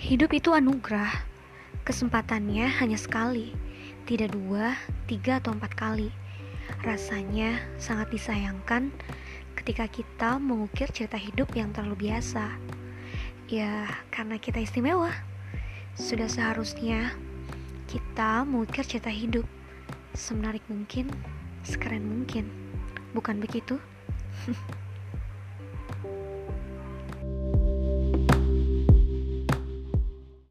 Hidup itu anugerah. Kesempatannya hanya sekali, tidak dua, tiga, atau empat kali. Rasanya sangat disayangkan ketika kita mengukir cerita hidup yang terlalu biasa. Ya, karena kita istimewa. Sudah seharusnya kita mengukir cerita hidup semenarik mungkin, sekeren mungkin. Bukan begitu?